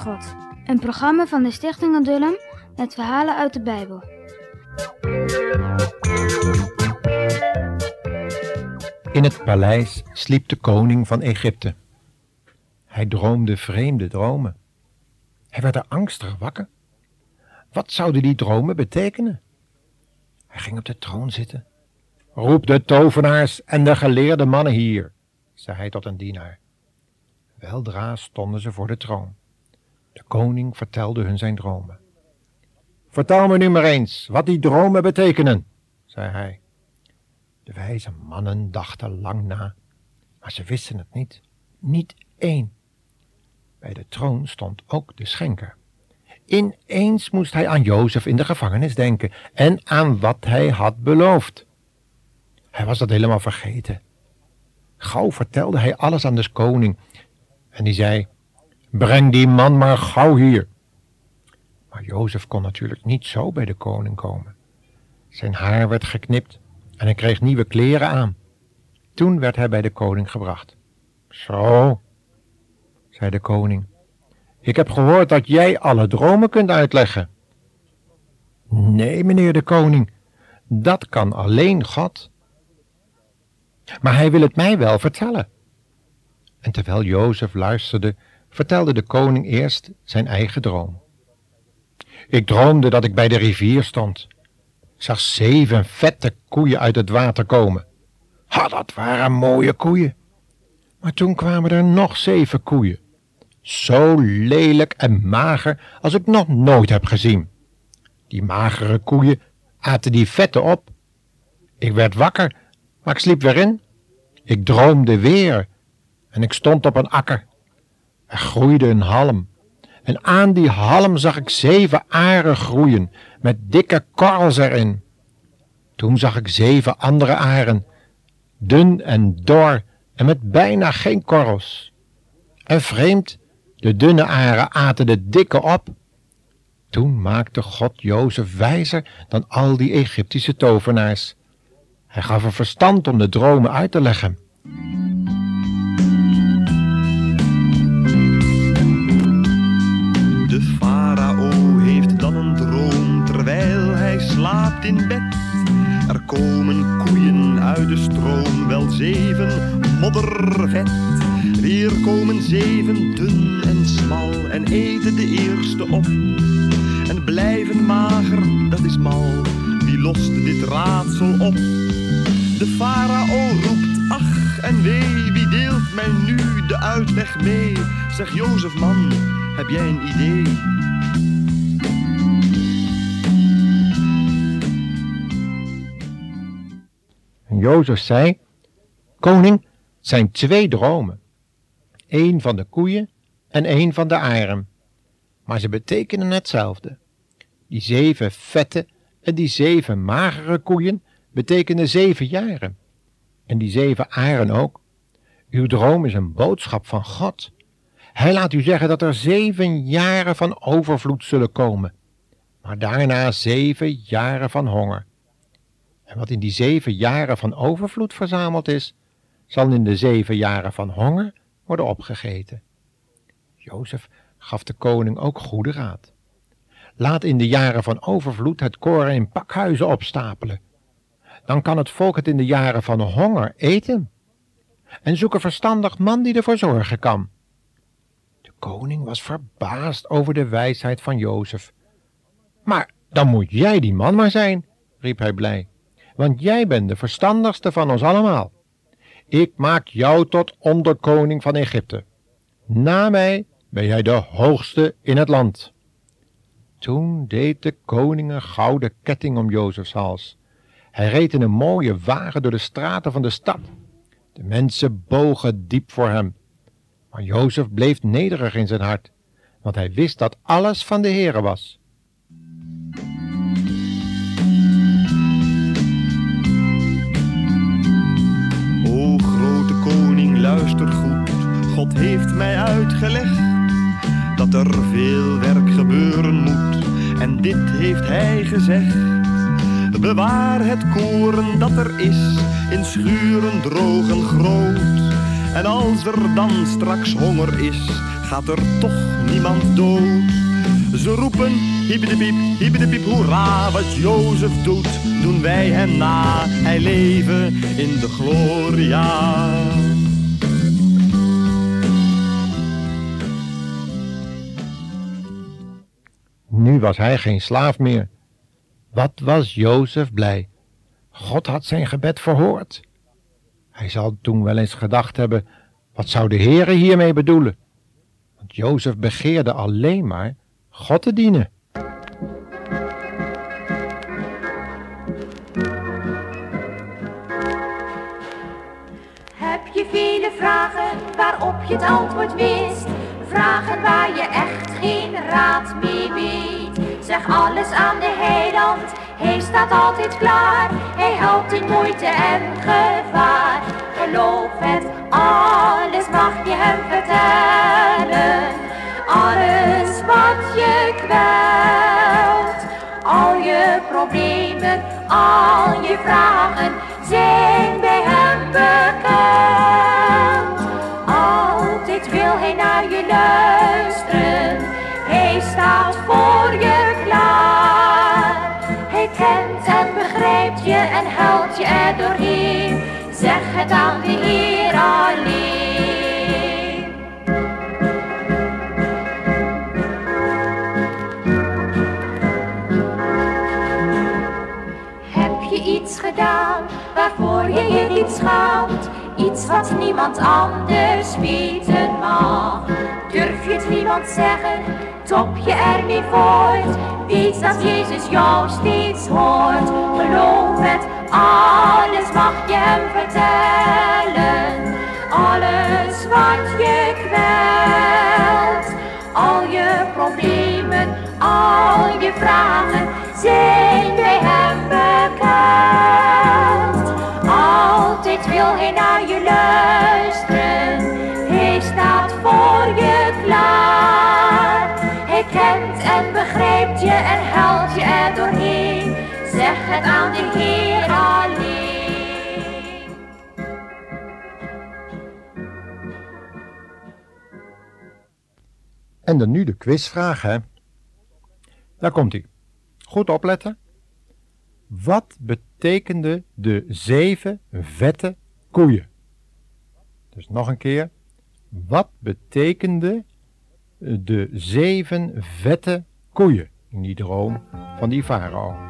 God. Een programma van de Stichting Adullam met verhalen uit de Bijbel. In het paleis sliep de koning van Egypte. Hij droomde vreemde dromen. Hij werd er angstig wakker. Wat zouden die dromen betekenen? Hij ging op de troon zitten. Roep de tovenaars en de geleerde mannen hier, zei hij tot een dienaar. Weldra stonden ze voor de troon. De koning vertelde hun zijn dromen. Vertel me nu maar eens wat die dromen betekenen, zei hij. De wijze mannen dachten lang na, maar ze wisten het niet. Niet één. Bij de troon stond ook de schenker. Ineens moest hij aan Jozef in de gevangenis denken en aan wat hij had beloofd. Hij was dat helemaal vergeten. Gauw vertelde hij alles aan de koning en die zei, breng die man maar gauw hier. Maar Jozef kon natuurlijk niet zo bij de koning komen. Zijn haar werd geknipt en hij kreeg nieuwe kleren aan. Toen werd hij bij de koning gebracht. Zo, zei de koning, ik heb gehoord dat jij alle dromen kunt uitleggen. Nee, meneer de koning, dat kan alleen God. Maar hij wil het mij wel vertellen. En terwijl Jozef luisterde, vertelde de koning eerst zijn eigen droom. Ik droomde dat ik bij de rivier stond. Zag zeven vette koeien uit het water komen. Ha, dat waren mooie koeien. Maar toen kwamen er nog zeven koeien. Zo lelijk en mager als ik nog nooit heb gezien. Die magere koeien aten die vette op. Ik werd wakker, maar ik sliep weer in. Ik droomde weer en ik stond op een akker. Er groeide een halm. En aan die halm zag ik zeven aren groeien, met dikke korrels erin. Toen zag ik zeven andere aren, dun en dor en met bijna geen korrels. En vreemd, de dunne aren aten de dikke op. Toen maakte God Jozef wijzer dan al die Egyptische tovenaars. Hij gaf hem verstand om de dromen uit te leggen. Er komen koeien uit de stroom, wel zeven moddervet. Weer komen zeven dun en smal en eten de eerste op. En blijven mager, dat is mal, wie lost dit raadsel op? De farao roept, ach en wee, wie deelt mij nu de uitleg mee? Zeg Jozef man, heb jij een idee? Jozef zei, koning, zijn twee dromen. Eén van de koeien en één van de aren. Maar ze betekenen hetzelfde. Die zeven vette en die zeven magere koeien betekenen zeven jaren. En die zeven aren ook. Uw droom is een boodschap van God. Hij laat u zeggen dat er zeven jaren van overvloed zullen komen, maar daarna zeven jaren van honger. En wat in die zeven jaren van overvloed verzameld is, zal in de zeven jaren van honger worden opgegeten. Jozef gaf de koning ook goede raad. Laat in de jaren van overvloed het koren in pakhuizen opstapelen. Dan kan het volk het in de jaren van honger eten. En zoek een verstandig man die ervoor zorgen kan. De koning was verbaasd over de wijsheid van Jozef. Maar dan moet jij die man maar zijn, riep hij blij, want jij bent de verstandigste van ons allemaal. Ik maak jou tot onderkoning van Egypte. Na mij ben jij de hoogste in het land. Toen deed de koning een gouden ketting om Jozefs hals. Hij reed in een mooie wagen door de straten van de stad. De mensen bogen diep voor hem. Maar Jozef bleef nederig in zijn hart, want hij wist dat alles van de Heere was. God heeft mij uitgelegd dat er veel werk gebeuren moet. En dit heeft hij gezegd. Bewaar het koren dat er is in schuren droog en groot. En als er dan straks honger is, gaat er toch niemand dood. Ze roepen, hiepiedepiep, hiepiedepiep, hoera, wat Jozef doet, doen wij hem na. Hij leven in de gloria. Nu was hij geen slaaf meer. Wat was Jozef blij. God had zijn gebed verhoord. Hij zal toen wel eens gedacht hebben, wat zou de Heere hiermee bedoelen? Want Jozef begeerde alleen maar God te dienen. Heb je vele vragen waarop je het antwoord wist? Vragen waar je echt geen raad mee weet. Zeg alles aan de heiland, hij staat altijd klaar. Hij helpt in moeite en gevaar. Geloof het, alles mag je hem vertellen. Alles wat je kwelt. Al je problemen, al je vragen zijn bij hem bekend. Altijd wil hij naar je luisteren. Hij staat voor je je en helpt je er doorheen. Zeg het aan de Heer alleen. Heb je iets gedaan waarvoor je je niet schaamt? Iets wat niemand anders weten mag. Durf je het niemand zeggen, top je ermee voort. Weet dat Jezus jou steeds hoort. Geloof het, alles mag je hem vertellen. Alles wat je kwelt. Al je problemen, al je vragen zijn bij hem bekend. Altijd wil hij naar je luisteren. En begrijpt je en helpt je er doorheen. Zeg het aan de Heer alleen. En dan nu de quizvraag, hè. Daar komt ie. Goed opletten. Wat betekende de zeven vette koeien? Dus nog een keer. Wat betekende de zeven vette koeien in die droom van die farao?